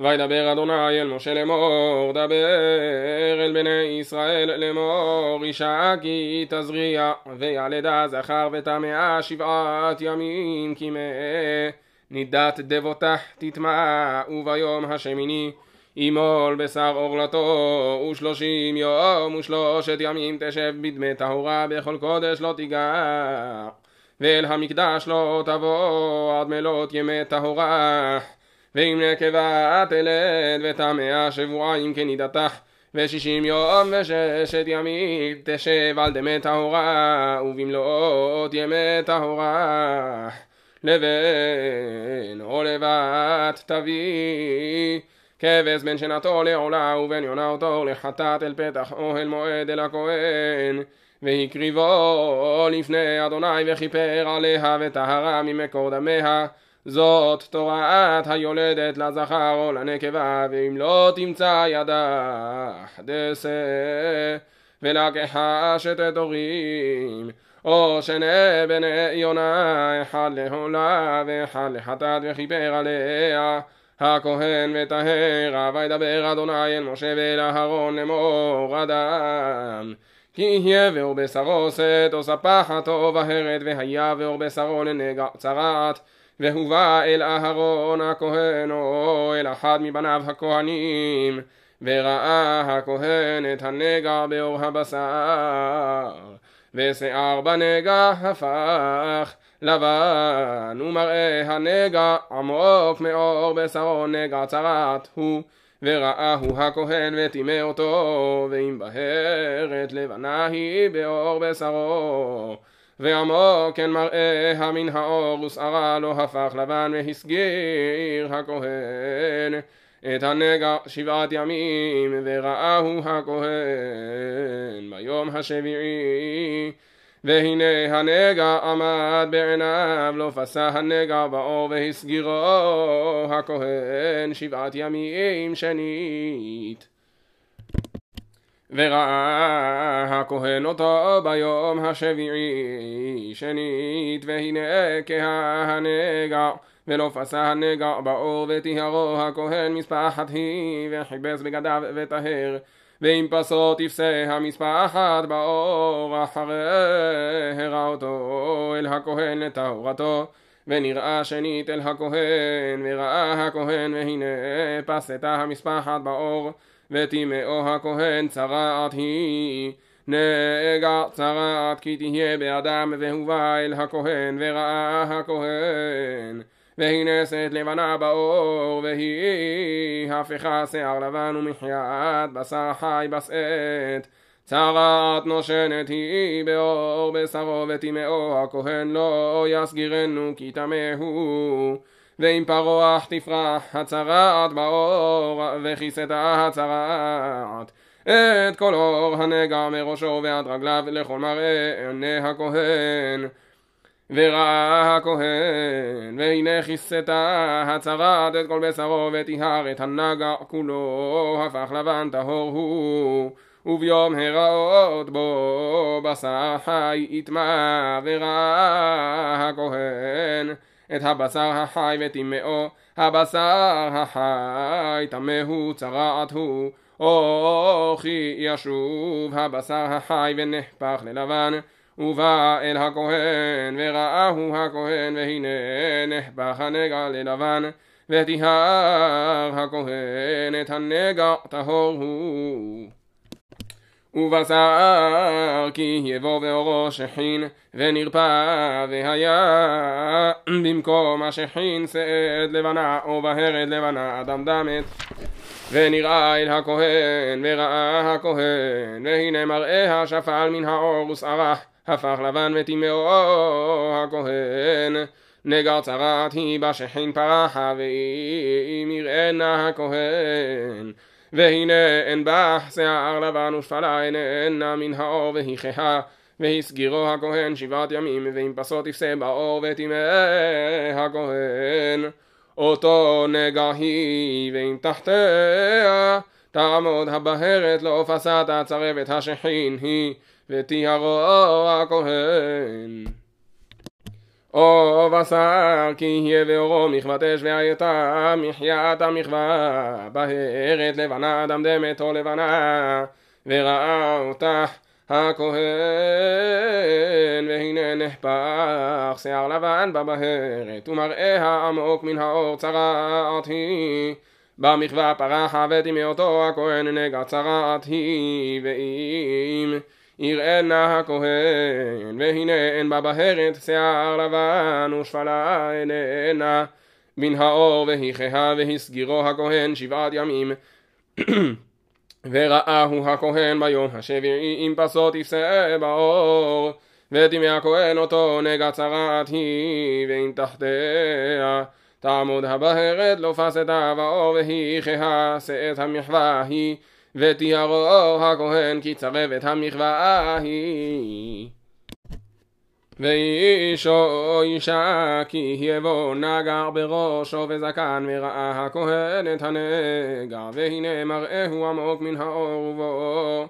וידבר אדוני אל משה לאמור, דבר אל בני ישראל לאמור, אישה כי תזריע, וילדה זכר וטמאה שבעת ימים כימא, נידת דבותך תטמע, וביום השמיני ימול בשר עורלתו, ושלושים יום ושלושת ימים תשב בדמי טהורה, בכל קודש לא תיגע, ואל המקדש לא תבוא עד מלות ימי טהורה. ואם נקבה תלד וטמאה שבועיים כנידתך ושישים יום וששת ימים תשב על דמי טהורה ובמלאות ימי טהורה לבן או לבת תביא. כבש בין שנתו לעולה ובין יונתו לחטאת אל פתח אוהל מועד אל הכהן. והקריבו לפני אדוני וכיפר עליה וטהרה ממקור דמיה זאת תורת היולדת לזכר או לנקבה, ואם לא תמצא ידה דסה ולקחה שתי תורים, או שני בני יונה, אחד להולה ואחד לחטאת וכיפר עליה. הכהן וטהרה, וידבר אדוני אל משה ואל אהרון לאמור אדם. כי יהיה ואור בשרו שאת או ספחתו בהרד והיה ואור בשרו לנגע צרעת והובא אל אהרון הכהן או אל אחד מבניו הכהנים וראה הכהן את הנגע באור הבשר ושיער בנגע הפך לבן ומראה הנגע עמוק מאור בשרו נגע צרת הוא וראהו הכהן וטימא אותו ואם בהרת לבנה היא באור בשרו ועמו כן מראה מן האור ושערה לא הפך לבן והסגיר הכהן את הנגע שבעת ימים וראהו הכהן ביום השביעי. והנה הנגע עמד בעיניו לא פסה הנגע באור והסגירו הכהן שבעת ימים שנית וראה הכהן אותו ביום השביעי שנית והנה כהנגע ולא פסה הנגע באור וטיהרו הכהן מספחת היא וחיבס בגדיו וטהר ואם פסו תפסה המספחת באור אחרי הראה אותו אל הכהן לטהרתו ונראה שנית אל הכהן וראה הכהן והנה פסתה המספחת באור וטימאו הכהן צרעת היא. נגע צרעת כי תהיה באדם והובא אל הכהן וראה הכהן. והיא נעשית לבנה באור והיא הפכה שיער לבן ומחיית בשר חי בשאת צרעת נושנת היא באור בשרו וטימאו הכהן לא יסגירנו כי טמא הוא ואם פרוח תפרח הצרעת באור וכיסתה הצרעת את כל אור הנגע מראשו ועד רגליו לכל מראה עיני הכהן. וראה הכהן והנה כיסתה הצרעת את כל בשרו וטיהר את הנגע כולו הפך לבן טהור הוא. וביום הראות בו בשר חי יטמע וראה הכהן את הבשר החי וטימאו, הבשר החי טמא הוא צרעת הוא, או כי ישוב הבשר החי ונהפך ללבן, ובא אל הכהן וראהו הכהן והנה נהפך הנגע ללבן, וטיהר הכהן את הנגע טהור הוא. ובשר כי יבוא ואורו שכין ונרפא והיה במקום השכין שאת לבנה או בהרד לבנה אדם דמת. ונראה אל הכהן וראה הכהן והנה מראה שפל מן האור ושערה הפך לבן וטימאו הכהן. נגר צרת היא בשכין פרחה ואם יראנה הכהן והנה אין בה שיער לבן ושפלה איננה מן האור והיא והסגירו הכהן שבעת ימים ואם פסו תפסה באור וטימא הכהן. אותו נגע היא ואם תחתיה תעמוד הבהרת לא פסת הצרבת השכין היא ותיהרו הכהן. או בשר כי יהיה ואורו מכבת אש והייתה מחיית המחווה בהרת לבנה דמדמת או לבנה וראה אותה הכהן והנה נחפך שיער לבן בבהרת ומראה עמוק מן האור צרעת היא. במחווה פרחה וטימאותו הכהן נגע צרעת היא ואם יראנה הכהן והנה אין בה בהרת שיער לבן ושפלה איננה. מן האור והיכיה והסגירו הכהן שבעת ימים. וראהו הכהן ביום השביעי עם פסות יפסה באור. וטימא הכהן אותו נגע צרת היא ועם תחתיה. תעמוד הבהרת לא פסתה באור והיכיה שאת המחווה היא ותיארו הכהן כי צרבת המחווה היא ואישו אישה כי יבוא נגר בראשו וזקן וראה הכהן את הנגע והנה מראהו עמוק מן האור ובו.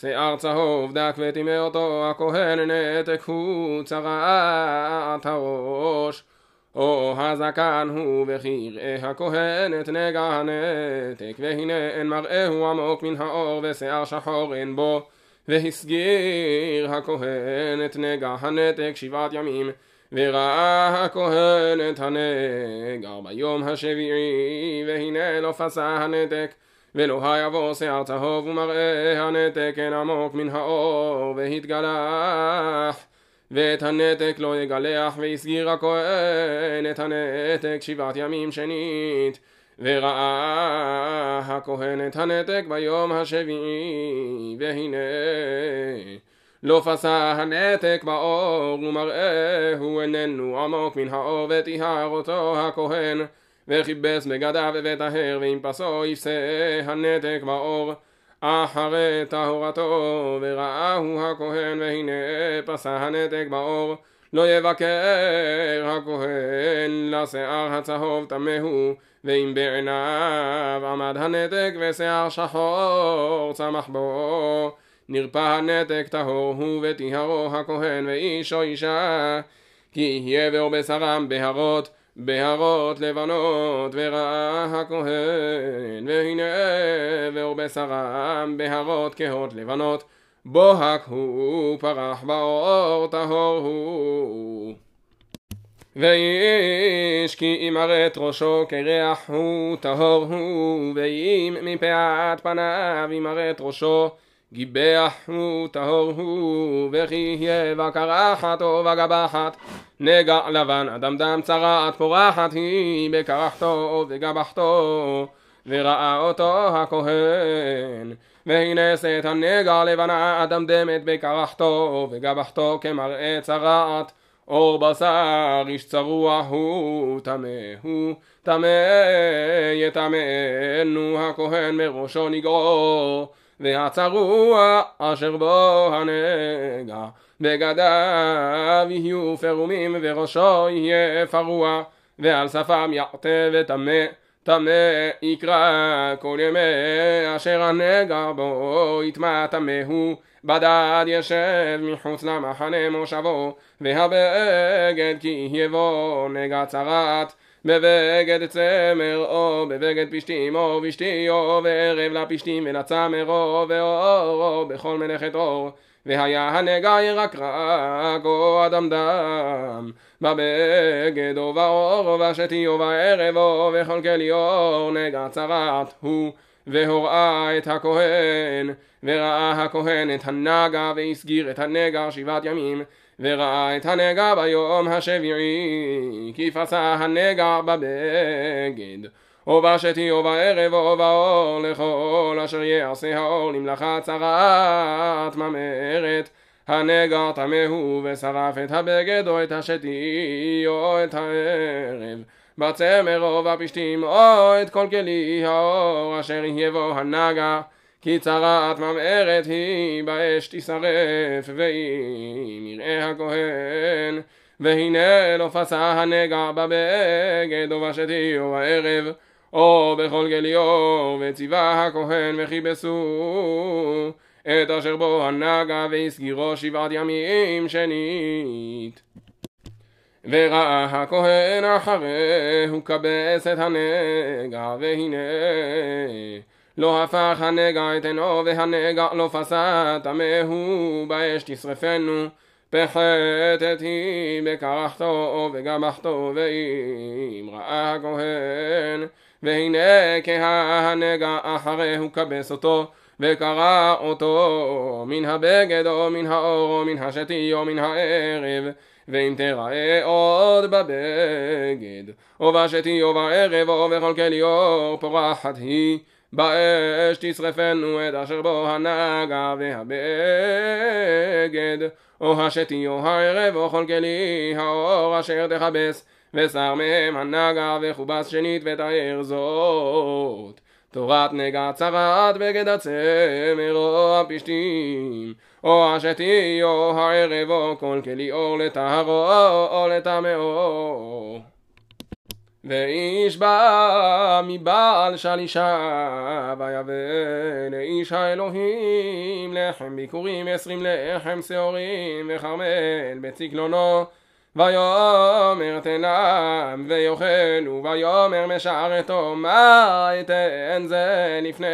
שיער צהוב דק וטימא אותו הכהן נתק הוא צרעת הראש או הזקן הוא הכהן את נגע הנתק והנה אין מראהו עמוק מן האור ושיער שחור אין בו. והסגיר הכהן את נגע הנתק שבעת ימים וראה הכהן את הנגע ביום השביעי והנה לא פסע הנתק ולא היבוא שיער צהוב ומראה הנתק אין עמוק מן האור והתגלח ואת הנתק לא יגלח והסגיר הכהן את הנתק שבעת ימים שנית. וראה הכהן את הנתק ביום השביעי והנה לא פסע הנתק באור ומראהו איננו עמוק מן האור וטיהר אותו הכהן וכיבס בגדיו וטהר ועם פסו יפסה הנתק באור אחרי טהרתו וראהו הכהן והנה פסע הנתק באור. לא יבקר הכהן לשיער הצהוב טמא ואם בעיניו עמד הנתק ושיער שחור צמח בו. נרפא הנתק טהור הוא וטיהרו הכהן ואיש או אישה כי יהיה באור בשרם בהרות בהרות לבנות וראה הכהן והנה באור בשרם בהרות כהות לבנות בוהק הוא פרח באור טהור הוא. ואיש כי ימרט ראשו קרח הוא טהור הוא ואם מפאת פניו ימרט ראשו גיבח הוא טהור הוא וכי יהיה בקרחת או בגבחת נגע לבן אדם דם צרעת פורחת היא בקרחתו וגבחתו וראה אותו הכהן. והנה שאת הנגע לבנה אדם דמת בקרחתו וגבחתו כמראה צרעת. אור בשר איש צרוע הוא טמא הוא טמא יטמאנו הכהן מראשו נגרור והצרוע אשר בו הנגע בגדיו יהיו פרומים וראשו יהיה פרוע ועל שפם יעטה וטמא טמא יקרא כל ימי אשר הנגע בו יטמע טמא הוא בדד ישב מחוץ למחנה מושבו והבגד כי יבוא נגע צרת בבגד צמר או בבגד פשתים או בשתי או וערב לפשתים ולצמר ואורו בכל מלאכת אור. והיה הנגע ירקרק או אדם דם. בבגד או באור או בשתי או בערב או בכל כלי אור נגע צרת הוא והוראה את הכהן וראה הכהן את הנגע והסגיר את הנגע שבעת ימים וראה את הנגע ביום השביעי כי פסע הנגע בבגד. או בשתי או בערב או באור לכל אשר יעשה האור למלאכה צרעת ממרת. הנגע טמא הוא ושרף את הבגד או את השתי או את הערב. בצמר או בפשתים או את כל כלי האור אשר יבוא הנגע כי צרת ממארת היא באש תשרף ואם יראה הכהן. והנה לא פסע הנגע בבגד או בשתי או בערב או בכל גליו וציווה הכהן וכיבסו את אשר בו הנגע והסגירו שבעת ימים שנית. וראה הכהן אחריהו כבס את הנגע והנה לא הפך הנגע את עינו והנגע לא פסע טמאהו באש תשרפנו? פחתת היא בקרחתו וגמחתו ואם ראה הכהן והנה כהנגע אחריהו כבס אותו וקרע אותו מן הבגד או מן האור או מן השתי או מן הערב ואם תראה עוד בבגד או בשתי או בערב או בכל כלי אור פורחת היא באש תשרפנו את אשר בו הנגע והבגד או השתי או הערב או כל כלי האור אשר תכבס ושר מהם הנגע וכובס שנית ותאר זאת. תורת נגע צרת בגד הצמר או הפשתים. או השתי או הערב או כל כלי אור לטהרו או לטמאו ואיש בא מבעל שלישה ויבא לאיש האלוהים לחם ביכורים עשרים לחם שעורים וכרמל בצקלונו ויאמר תנם ויאכלו ויאמר משרתו מה אתן זה לפני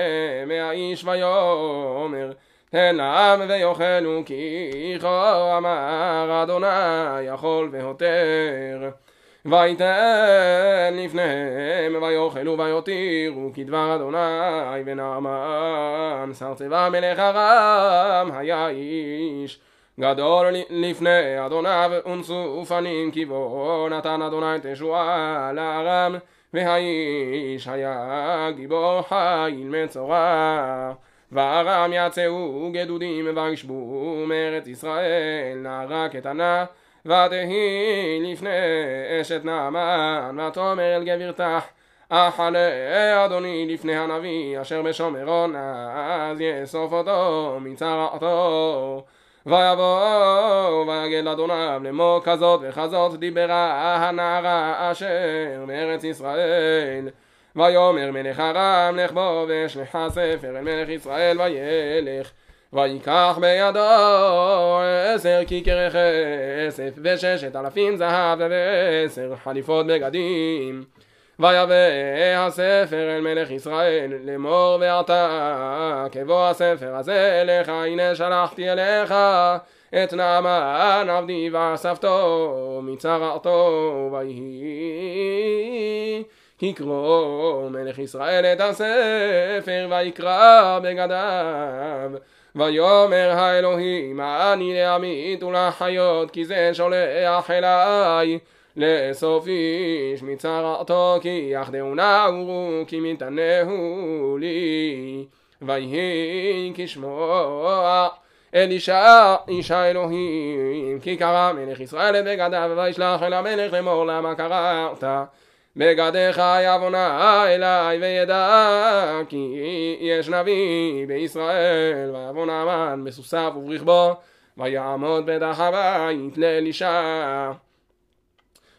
מהאיש ויאמר תנם ויאכלו כי כה אמר אדוני יכול והותר ויתן לפניהם ויאכלו ויותירו כדבר אדוני ונעמן שר צבא מלך ארם היה איש גדול לפני אדוניו אונסו פנים כי בו נתן אדוני תשועה לארם והאיש היה גיבור חיל מצורע. וארם יצאו גדודים וישבו מארץ ישראל נערה קטנה ותהי לפני אשת נעמן ותאמר אל גבירתה אכלה אדוני לפני הנביא אשר בשומרון אז יאסוף אותו מצרעתו ויבוא ויגד אדוניו לאמור כזאת וכזאת דיברה הנערה אשר מארץ ישראל. ויאמר מלך ארם לך בו ואשלחה ספר אל מלך ישראל וילך ויקח בידו עשר כיכרי כסף וששת אלפים זהב ועשר חליפות בגדים. ויבא הספר אל מלך ישראל לאמור ועתה כבוא הספר הזה אליך הנה שלחתי אליך את נעמן עבדי ואספתו מצרעתו ויהי יקרוא מלך ישראל את הספר ויקרא בגדיו ויאמר האלוהים אני להמית ולחיות כי זה שולח אליי. לאסוף איש מצרעתו כי יחדהו נעורו כי מתענהו לי. ויהי כשמוע אלישע איש האלוהים כי קרא מלך ישראל בגדיו וישלח אל המלך לאמור למה קראת בגדיך יבונה אליי וידע כי יש נביא בישראל ויבוא נעמן בסוסיו וברכבו ויעמוד פתח הבית לאלישע.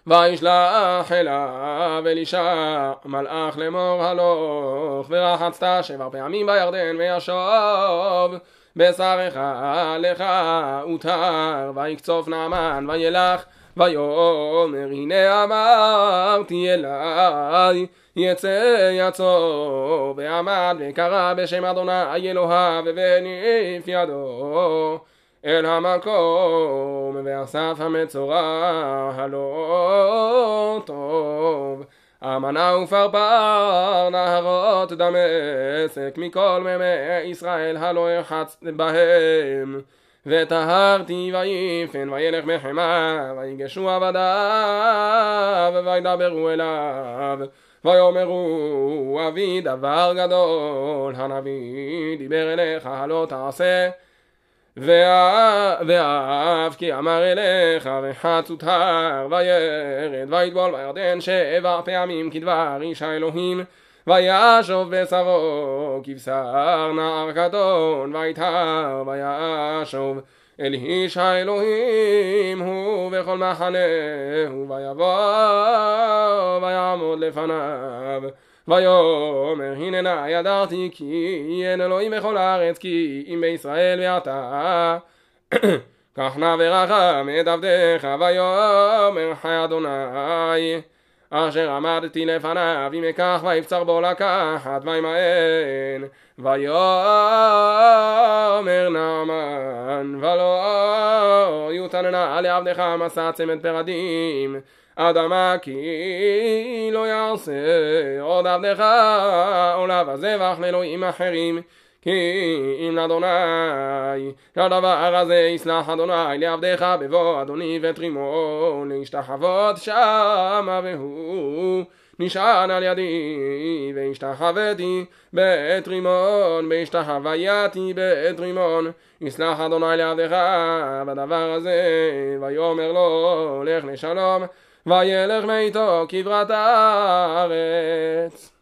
וישלח אליו אלישע מלאך לאמור הלוך ורחצת שבע פעמים בירדן וישוב בשרך לך ותר ויקצוף נעמן וילך ויאמר הנה אמרתי אליי יצא יצוא ועמד וקרא בשם אדוני אלוהיו והניף ידו אל המקום ואסף המצורע הלא טוב. אמנה ופרפר נהרות דמשק מכל מימי ישראל הלא יחץ בהם וטהרתי ויפן וילך מחמה ויגשו עבדיו וידברו אליו ויאמרו אבי דבר גדול הנביא דיבר אליך הלא תעשה ואף כי אמר אליך וחץ ותר וירד ויטבול בירדן שבע פעמים כדבר איש האלוהים וישוב בשרו כבשר נער קטון ויתהר וישוב אל איש האלוהים הוא בכל מחנהו ויבוא ויעמוד לפניו. ויאמר הננה ידעתי כי אין אלוהים בכל הארץ כי אם בישראל ואתה קח נא ורחם את עבדיך. ויאמר חי אדוני אשר עמדתי לפניו אם אקח ויבצר בו לקחת וימאן ויאמר נעמן ולא יותננה לעבדך מסע צמד פרדים. אדמה כי לא יעשה עוד עבדך עולה וזבח לאלוהים אחרים כי אם לאדוני לדבר הזה יסלח אדוני לעבדך בבוא אדוני ותרימו להשתחוות שמה והוא נשען על ידי והשתחוויתי בעת רימון והשתחווייתי בעת רימון יסלח אדוני לעבדך בדבר הזה ויאמר לו לך לשלום וילך מאיתו כברת הארץ